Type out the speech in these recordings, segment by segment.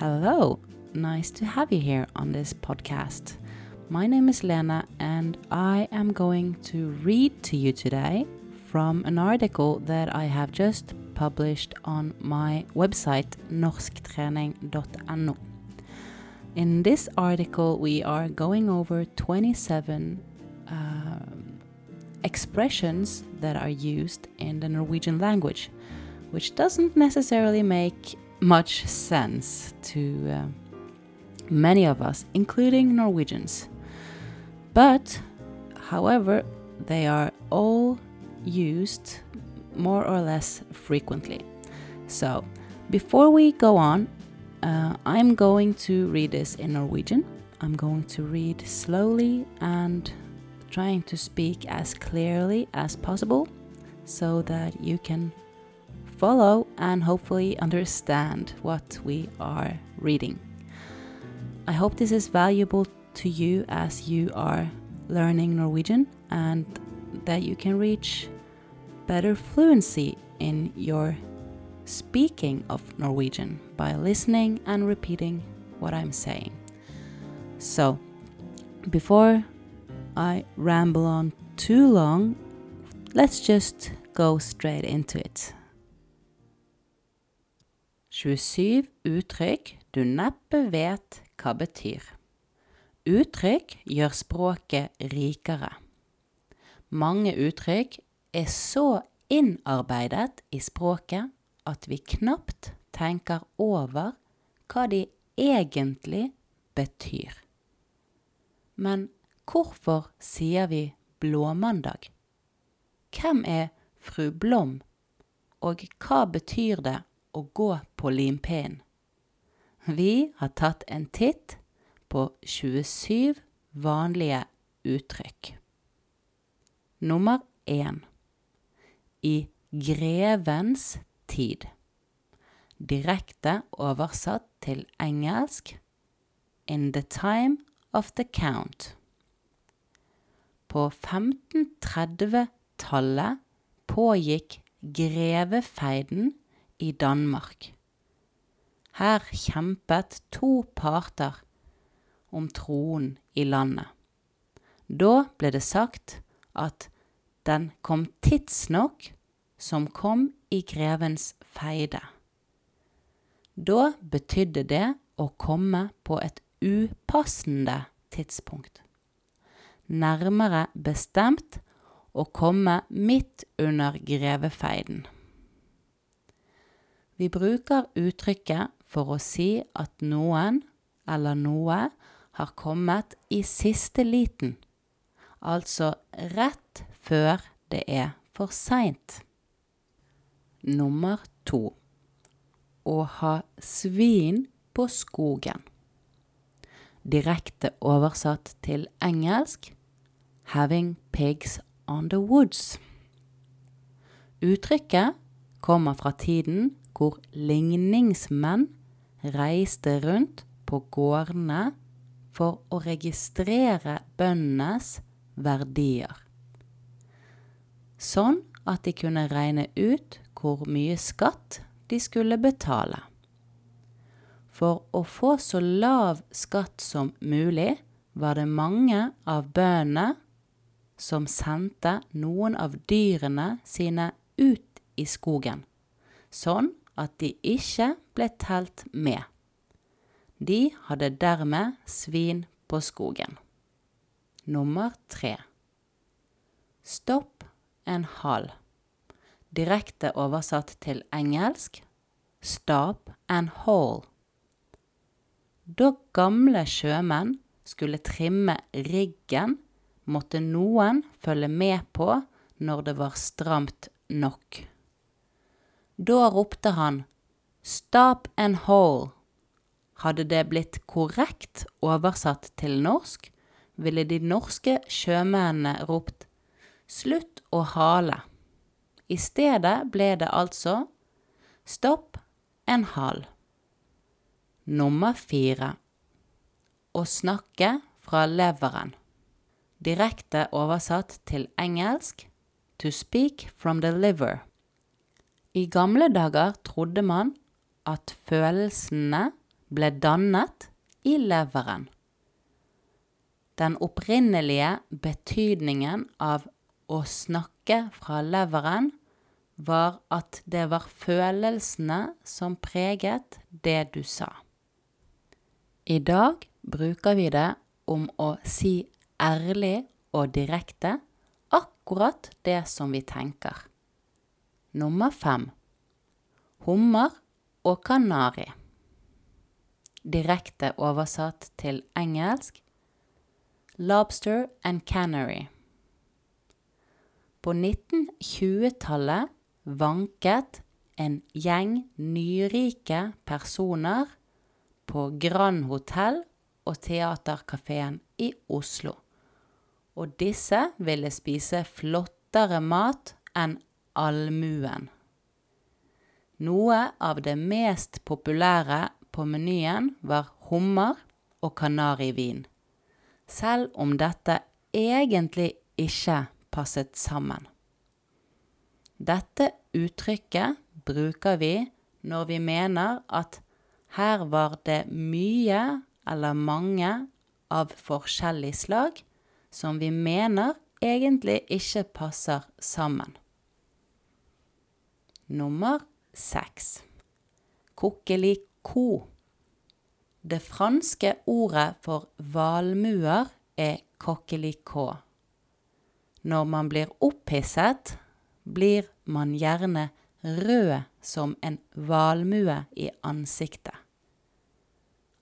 Hello, nice to have you here on this podcast. My name is Lena, and I am going to read to you today from an article that I have just published on my website norsktrening.no. In this article, we are going over 27 uh, expressions that are used in the Norwegian language, which doesn't necessarily make much sense to uh, many of us, including Norwegians. But, however, they are all used more or less frequently. So, before we go on, uh, I'm going to read this in Norwegian. I'm going to read slowly and trying to speak as clearly as possible so that you can follow and hopefully understand what we are reading. I hope this is valuable to you as you are learning Norwegian and that you can reach better fluency in your speaking of Norwegian by listening and repeating what I'm saying. So, before I ramble on too long, let's just go straight into it. 27 uttrykk du neppe vet hva betyr. Uttrykk gjør språket rikere. Mange uttrykk er så innarbeidet i språket at vi knapt tenker over hva de egentlig betyr. Men hvorfor sier vi blåmandag? Hvem er fru Blom, og hva betyr det å gå på limpinnen? Vi har tatt en titt på 27 vanlige uttrykk. Nummer én i grevens tid. Direkte oversatt til engelsk In the time of the count. På 1530-tallet pågikk grevefeiden i Danmark. Her kjempet to parter om troen i landet. Da ble det sagt at den kom tidsnok som kom i grevens feide. Da betydde det å komme på et upassende tidspunkt. Nærmere bestemt å komme midt under grevefeiden. Vi bruker uttrykket for å si at noen eller noe har kommet i siste liten, altså rett før det er for seint. Nummer to å ha svin på skogen. Direkte oversatt til engelsk having pigs on the woods. Uttrykket kommer fra tiden hvor ligningsmenn reiste rundt på gårdene for å registrere bøndenes verdier. Sånn at de kunne regne ut hvor mye skatt de skulle betale. For å få så lav skatt som mulig var det mange av bøndene som sendte noen av dyrene sine ut i skogen, sånn at de ikke ble telt med. De hadde dermed svin på skogen. Nummer tre. Stopp en hal. Direkte oversatt til engelsk stop and haul. Da gamle sjømenn skulle trimme riggen, måtte noen følge med på når det var stramt nok. Da ropte han stop and hole. hadde det blitt korrekt oversatt til norsk, ville de norske sjømennene ropt slutt å hale. I stedet ble det altså stopp en hal. Nummer fire å snakke fra leveren. Direkte oversatt til engelsk to speak from the liver. I gamle dager trodde man at følelsene ble dannet i leveren. Den opprinnelige betydningen av å snakke fra leveren var at det var følelsene som preget det du sa. I dag bruker vi det om å si ærlig og direkte akkurat det som vi tenker. Nummer fem hummer og kanari. Direkte oversatt til engelsk lobster and canary. På 1920-tallet vanket en gjeng nyrike personer på Grand Hotell og Theatercaféen i Oslo. Og disse ville spise flottere mat enn allmuen. Noe av det mest populære på menyen var hummer og kanarivin, selv om dette egentlig ikke passet sammen. Dette uttrykket bruker vi når vi mener at her var det mye eller mange av forskjellig slag som vi mener egentlig ikke passer sammen. Nummer seks. Coquelicot. Det franske ordet for valmuer er coquelicot. Når man blir opphisset, blir man gjerne rød som en valmue i ansiktet.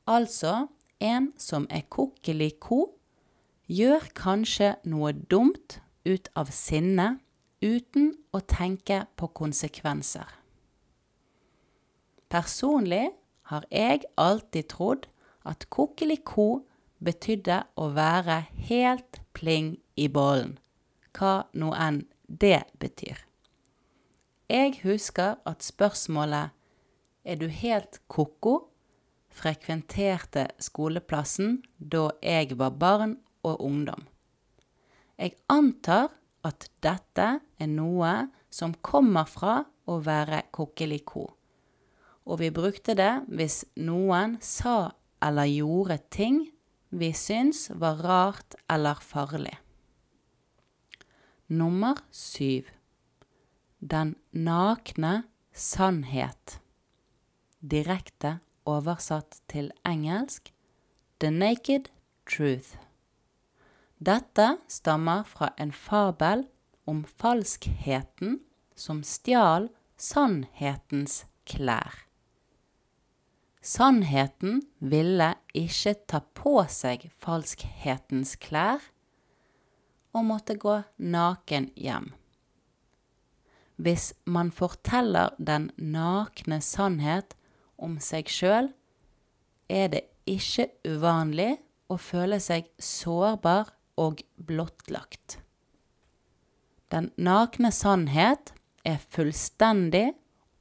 Altså, en som er coquelicot, gjør kanskje noe dumt ut av sinne uten å tenke på konsekvenser. Personlig har jeg alltid trodd at kokeliko betydde å være helt pling i bollen, hva nå enn det betyr. Jeg husker at spørsmålet Er du helt ko-ko? frekventerte skoleplassen da jeg var barn og ungdom. Jeg antar at dette er noe som kommer fra å være kokkeliko. og vi brukte det hvis noen sa eller gjorde ting vi syns var rart eller farlig. Nummer syv Den nakne sannhet. Direkte oversatt til engelsk The Naked Truth. Dette stammer fra en fabel om falskheten som stjal sannhetens klær. Sannheten ville ikke ta på seg falskhetens klær og måtte gå naken hjem. Hvis man forteller den nakne sannhet om seg sjøl, er det ikke uvanlig å føle seg sårbar og blottlagt. Den nakne sannhet er fullstendig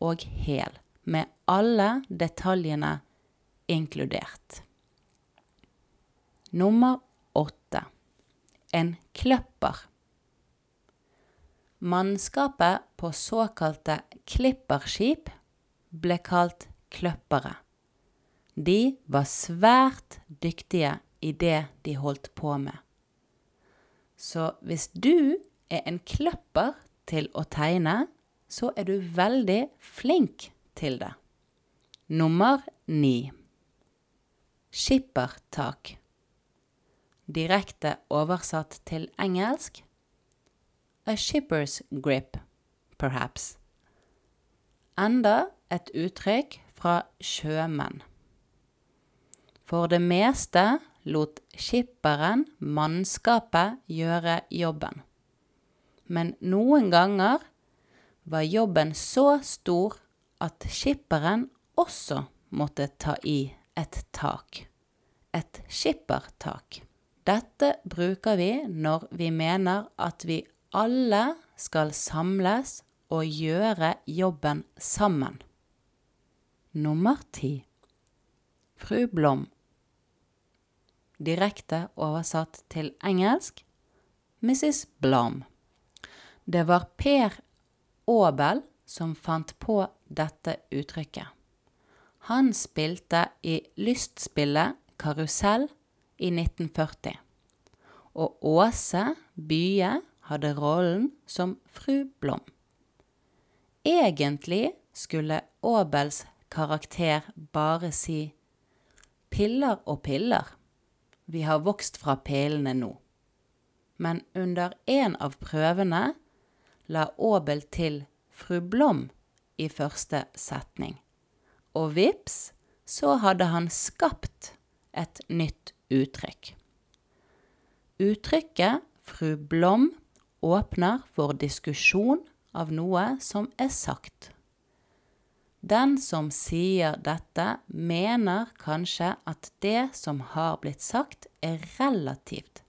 og hel, med alle detaljene inkludert. Nummer åtte en kløpper. Mannskapet på såkalte klipperskip ble kalt kløppere. De var svært dyktige i det de holdt på med. Så hvis du er en kløpper til å tegne, så er du veldig flink til det. Nummer ni. Skippertak. Direkte oversatt til engelsk A shipper's grip, perhaps. Enda et uttrykk fra sjømenn. For det meste lot skipperen mannskapet gjøre jobben. Men noen ganger var jobben så stor at skipperen også måtte ta i et tak. Et skippertak. Dette bruker vi når vi mener at vi alle skal samles og gjøre jobben sammen. Nummer ti. Fru Blom direkte oversatt til engelsk Mrs. Blom. Det var Per Aabel som fant på dette uttrykket. Han spilte i lystspillet Karusell i 1940, og Åse Bye hadde rollen som fru Blom. Egentlig skulle Aabels karakter bare si piller og piller, vi har vokst fra pillene nå. Men under en av prøvene la Aabel til fru Blom i første setning, og vips, så hadde han skapt et nytt uttrykk. Uttrykket fru Blom åpner for diskusjon av noe som er sagt. Den som sier dette, mener kanskje at det som har blitt sagt, er relativt.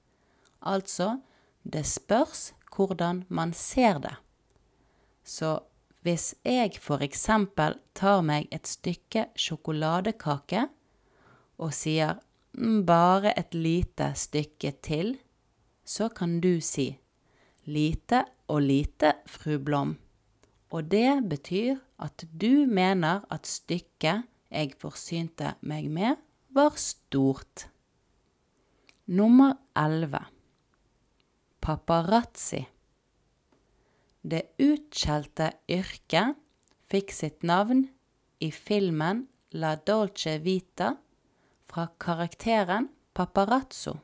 Altså, det spørs hvordan man ser det. Så hvis jeg for eksempel tar meg et stykke sjokoladekake og sier «Mm, bare et lite stykke til, så kan du si lite og lite, fru Blom. Og det betyr at du mener at stykket jeg forsynte meg med, var stort. Nummer 11. Paparazzi. Det utskjelte yrket fikk sitt navn i filmen La Dolce Vita fra karakteren Paparazzo,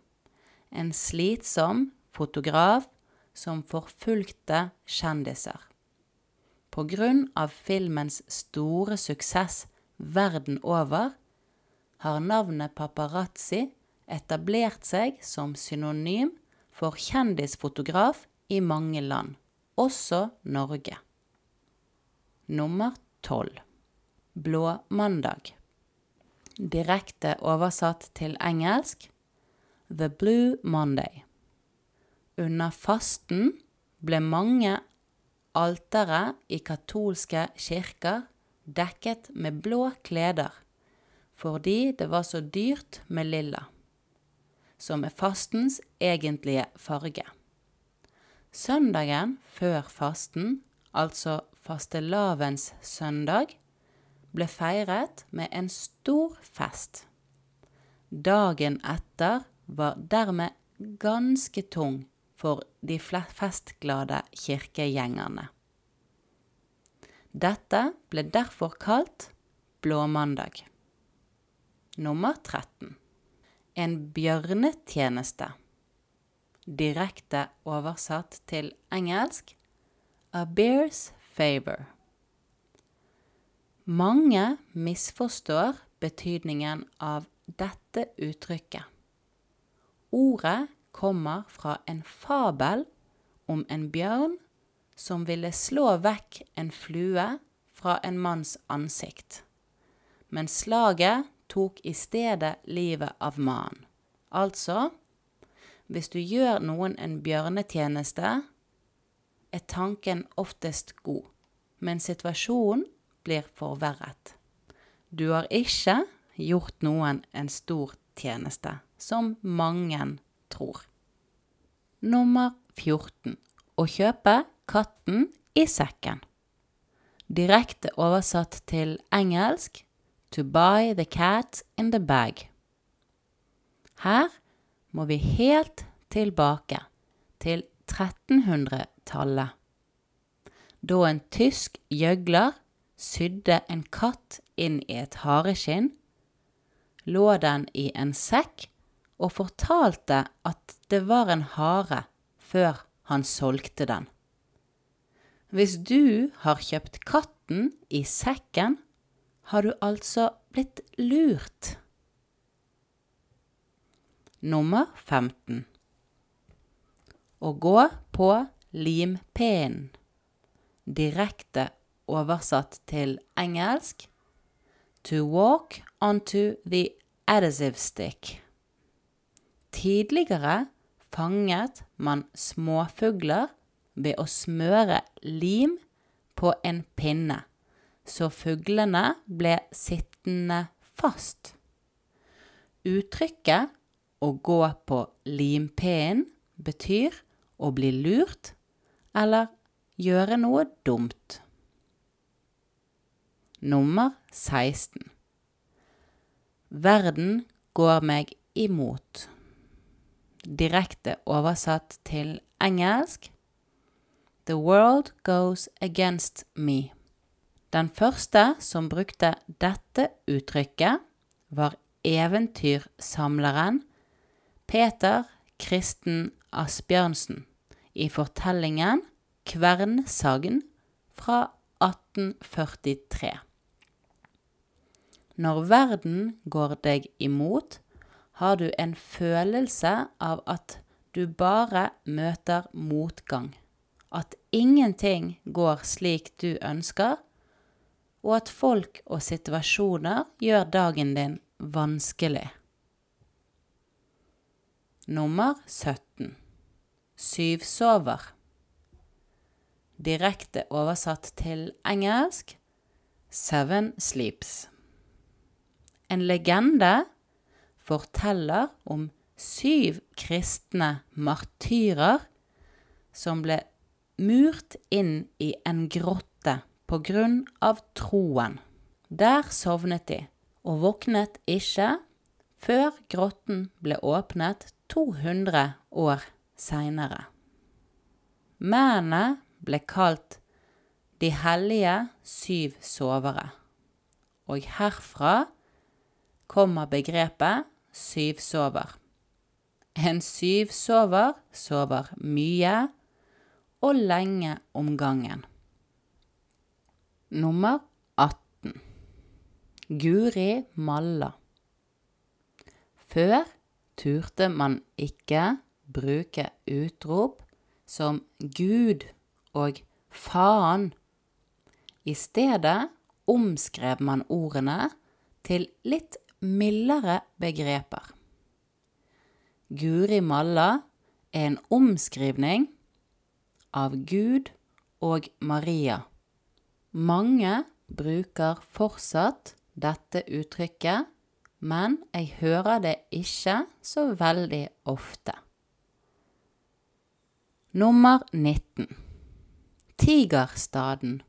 en slitsom fotograf som forfulgte kjendiser. På grunn av filmens store suksess verden over har navnet paparazzi etablert seg som synonym for kjendisfotograf i mange land, også Norge. Nummer tolv Blå mandag. Direkte oversatt til engelsk The Blue Monday. Under fasten ble mange altere i katolske kirker dekket med blå kleder, fordi det var så dyrt med lilla, som er fastens egentlige farge. Søndagen før fasten, altså fastelavens søndag, ble feiret med en stor fest. Dagen etter var dermed ganske tung for de festglade kirkegjengerne. Dette ble derfor kalt Blåmandag. Nummer 13. En bjørnetjeneste. Direkte oversatt til engelsk A bear's favor. Mange misforstår betydningen av dette uttrykket. Ordet kommer fra en fabel om en bjørn som ville slå vekk en flue fra en manns ansikt. Men slaget tok i stedet livet av mannen. Altså, hvis du gjør noen en bjørnetjeneste, er tanken oftest god, men situasjonen blir forverret. Du har ikke gjort noen en stor tjeneste, som mange tror. Nummer 14. Å kjøpe katten i sekken. Direkte oversatt til engelsk To buy the cat in the bag. Her må vi helt tilbake til 1300-tallet, da en tysk gjøgler sydde en katt inn i et hareskinn, lå den i en sekk og fortalte at det var en hare før han solgte den. Hvis du har kjøpt katten i sekken, har du altså blitt lurt. Nummer 15 Å gå på limpinnen. Direkte oversatt til engelsk To walk onto the adhesive stick. Tidligere fanget man småfugler ved å smøre lim på en pinne, så fuglene ble sittende fast. Uttrykket å gå på limpinnen betyr å bli lurt eller gjøre noe dumt. Nummer 16. Verden går meg imot. Direkte oversatt til engelsk The world goes against me. Den første som brukte dette uttrykket, var eventyrsamleren Peter Kristen Asbjørnsen i fortellingen Kvernsagn fra 1843. Når verden går deg imot, har du en følelse av at du bare møter motgang, at ingenting går slik du ønsker, og at folk og situasjoner gjør dagen din vanskelig. Nummer 17 Syvsover Direkte oversatt til engelsk Seven Sleeps. En legende forteller om syv kristne martyrer som ble murt inn i en grotte på grunn av troen. Der sovnet de, og våknet ikke før grotten ble åpnet 200 år seinere. Mennene ble kalt De hellige syv sovere, og herfra kommer begrepet syvsover. En syvsover sover mye og lenge om gangen. Nummer 18 Guri malla. Før turte man ikke bruke utrop som Gud og faen. I stedet omskrev man ordene til litt mildere begreper. Guri malla er en omskrivning av Gud og Maria. Mange bruker fortsatt dette uttrykket, men jeg hører det ikke så veldig ofte. Nummer 19 Tigerstaden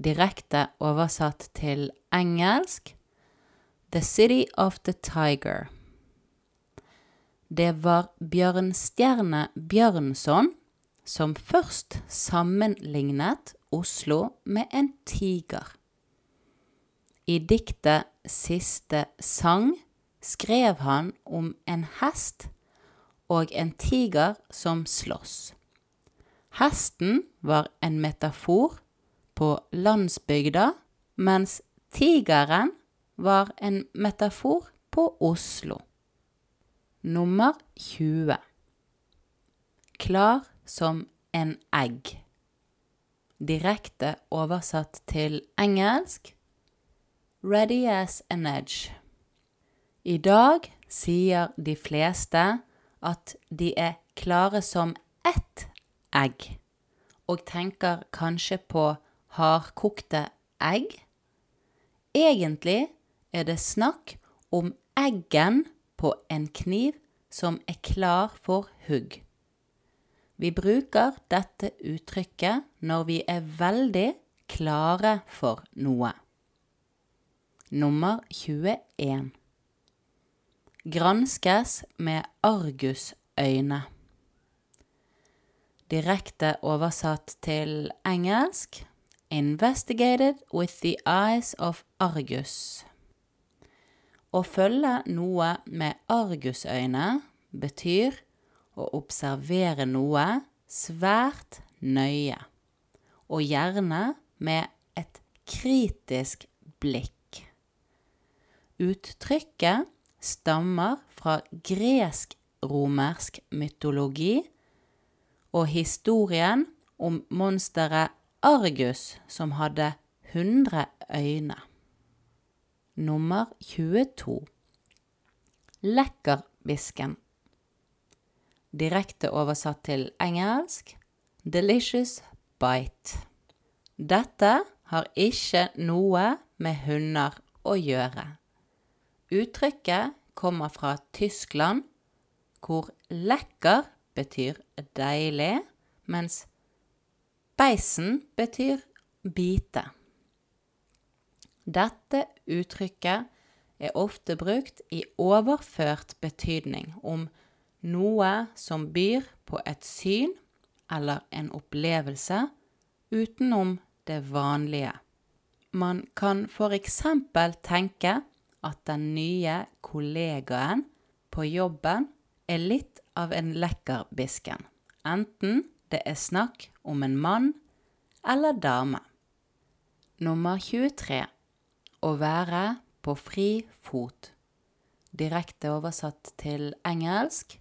Direkte oversatt til engelsk The City of the Tiger. Det var Bjørnstjerne Bjørnson som først sammenlignet Oslo med en tiger. I diktet Siste sang skrev han om en hest og en tiger som slåss. Hesten var en metafor på landsbygda, mens tigeren var en metafor på Oslo. Nummer 20 Klar som en egg. Direkte oversatt til engelsk Ready as an edge. I dag sier de fleste at de er klare som ett egg, og tenker kanskje på hardkokte egg. Egentlig er det snakk om eggen på en kniv som er klar for hugg. Vi bruker dette uttrykket når vi er veldig klare for noe. Nummer 21 Granskes med argusøyne. Direkte oversatt til engelsk Investigated with the eyes of Argus. Å følge noe med argusøyne betyr å observere noe svært nøye, og gjerne med et kritisk blikk. Uttrykket stammer fra gresk-romersk mytologi og historien om monsteret Argus som hadde 100 øyne. Nummer 22 Lekkerbisken Direkte oversatt til engelsk Delicious bite. Dette har ikke noe med hunder å gjøre. Uttrykket kommer fra Tyskland, hvor lekker betyr deilig, mens Beisen betyr bite. Dette uttrykket er ofte brukt i overført betydning om noe som byr på et syn eller en opplevelse utenom det vanlige. Man kan for eksempel tenke at den nye kollegaen på jobben er litt av en lekkerbisken, enten det er snakk om en mann eller dame. Nummer 23 Å være på fri fot. Direkte oversatt til engelsk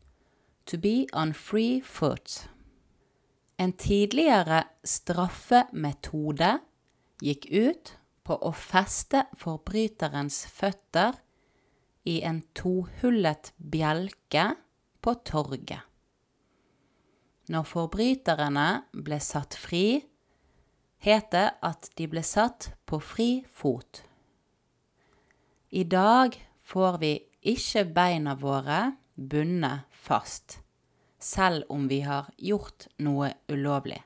To be on free foot. En tidligere straffemetode gikk ut på å feste forbryterens føtter i en tohullet bjelke på torget. Når forbryterne ble satt fri, het det at de ble satt på fri fot. I dag får vi ikke beina våre bundet fast, selv om vi har gjort noe ulovlig.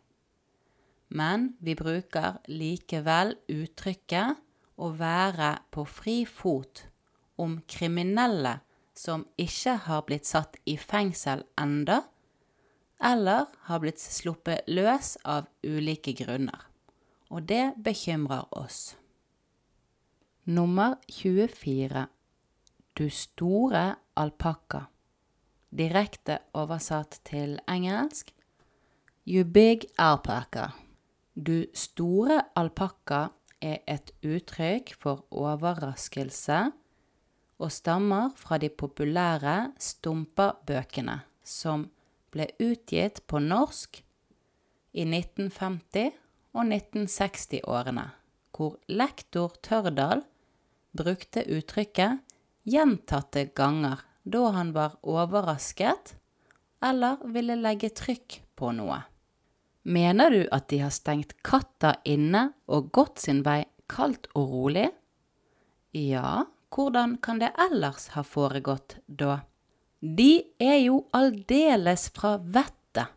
Men vi bruker likevel uttrykket å være på fri fot om kriminelle som ikke har blitt satt i fengsel enda, eller har blitt sluppet løs av ulike grunner. Og det bekymrer oss. Nummer 24 Du store alpakka. Direkte oversatt til engelsk You big alpaca. Du store alpakka er et uttrykk for overraskelse og stammer fra de populære Stumpa-bøkene, som ble utgitt på norsk i 1950- og 1960-årene, hvor lektor Tørdal brukte uttrykket gjentatte ganger da han var overrasket eller ville legge trykk på noe. Mener du at de har stengt katta inne og gått sin vei kaldt og rolig? Ja, hvordan kan det ellers ha foregått da? De er jo aldeles fra vettet.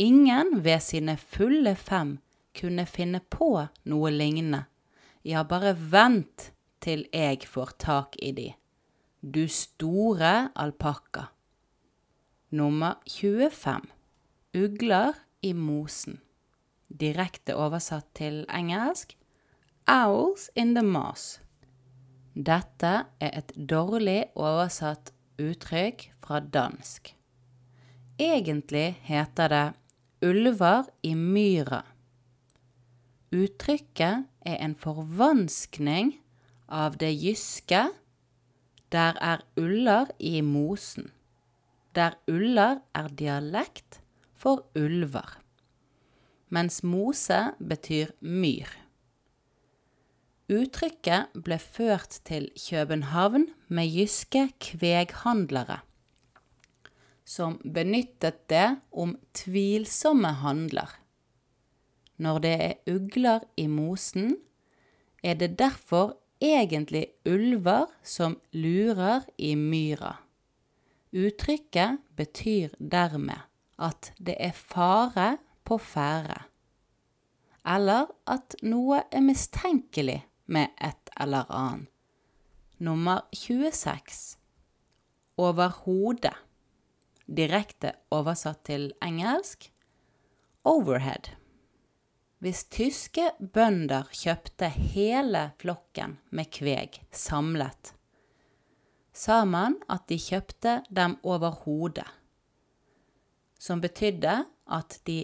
Ingen ved sine fulle fem kunne finne på noe lignende. Ja, bare vent til jeg får tak i de. Du store alpakka. Nummer 25. Ugler i mosen. Direkte oversatt til engelsk Owls in the moss. Dette er et dårlig oversatt uttrykk fra dansk. Egentlig heter det ulver i myra. Uttrykket er en forvanskning av det jyske der er uller i mosen, der uller er dialekt for ulver, mens mose betyr myr. Uttrykket ble ført til København med jyske kveghandlere, som benyttet det om tvilsomme handler. Når det er ugler i mosen, er det derfor egentlig ulver som lurer i myra. Uttrykket betyr dermed at det er fare på ferde, eller at noe er mistenkelig med et eller annet. Nummer 26 Overhodet. Direkte oversatt til engelsk overhead. Hvis tyske bønder kjøpte hele flokken med kveg samlet, sa man at de kjøpte dem over hodet, som betydde at de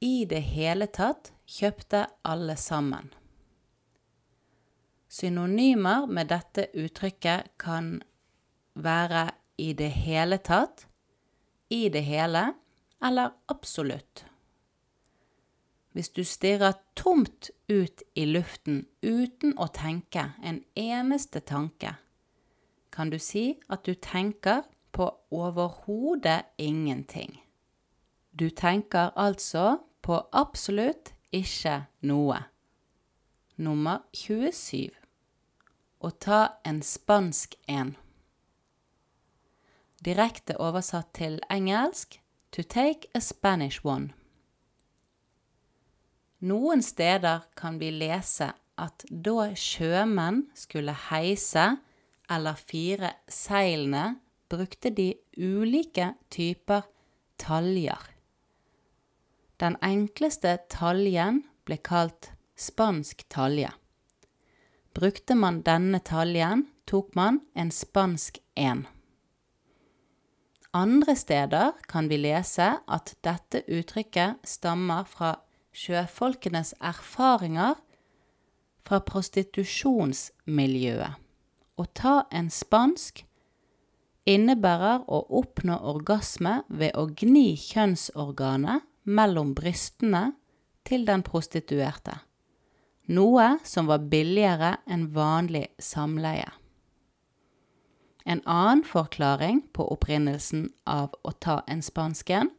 i det hele tatt kjøpte alle sammen. Synonymer med dette uttrykket kan være i det hele tatt, i det hele eller absolutt. Hvis du stirrer tomt ut i luften uten å tenke en eneste tanke, kan du si at du tenker på overhodet ingenting. Du tenker altså på absolutt ikke noe. Nummer 27. Å ta en spansk en. Direkte oversatt til engelsk to take a Spanish one. Noen steder kan vi lese at da sjømenn skulle heise eller fire seilene brukte de ulike typer taljer. Den enkleste taljen ble kalt spansk talje. Brukte man denne taljen, tok man en spansk en. Andre steder kan vi lese at dette uttrykket stammer fra sjøfolkenes erfaringer fra prostitusjonsmiljøet. Å ta en spansk innebærer å oppnå orgasme ved å gni kjønnsorganet mellom brystene til den prostituerte, noe som var billigere enn vanlig samleie. En annen forklaring på opprinnelsen av å ta en spansken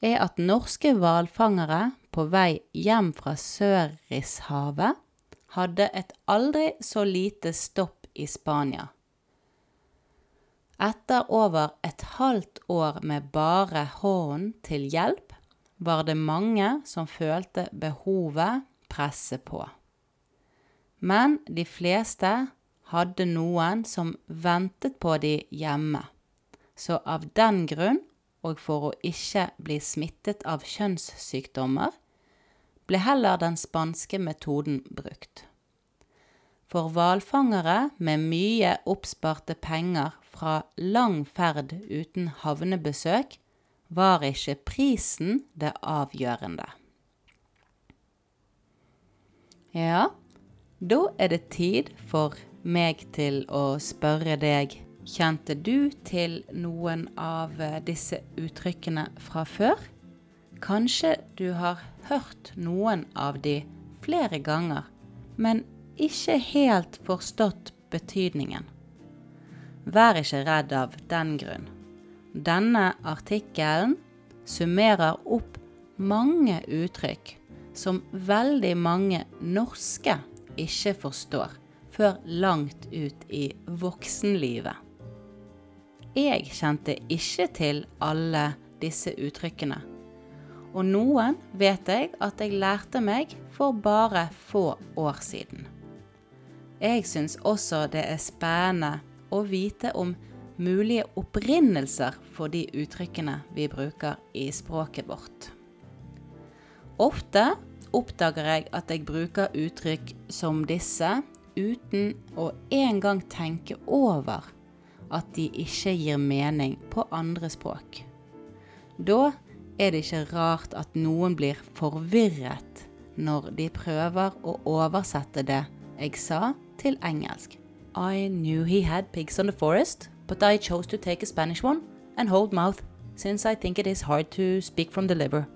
er at norske hvalfangere på vei hjem fra Sørishavet hadde et aldri så lite stopp i Spania. Etter over et halvt år med bare hånden til hjelp, var det mange som følte behovet presse på. Men de fleste hadde noen som ventet på de hjemme, så av den grunn, og for å ikke bli smittet av kjønnssykdommer, ble heller den spanske metoden brukt. For hvalfangere med mye oppsparte penger fra lang ferd uten havnebesøk, var ikke prisen det avgjørende. Ja, da er det tid for meg til å spørre deg Kjente du til noen av disse uttrykkene fra før? Kanskje du har hørt noen av de flere ganger, men ikke helt forstått betydningen. Vær ikke redd av den grunn. Denne artikkelen summerer opp mange uttrykk som veldig mange norske ikke forstår før langt ut i voksenlivet. Jeg kjente ikke til alle disse uttrykkene, og noen vet jeg at jeg lærte meg for bare få år siden. Jeg syns også det er spennende å vite om mulige opprinnelser for de uttrykkene vi bruker i språket vårt. Ofte oppdager jeg at jeg bruker uttrykk som disse uten å engang tenke over at de ikke gir mening på andre språk. Da er det ikke rart at noen blir forvirret når de prøver å oversette det jeg sa, til engelsk. I knew he had pigs on the forest, but I chose to take a Spanish one and hold mouth, since I think it is hard to speak from the liver.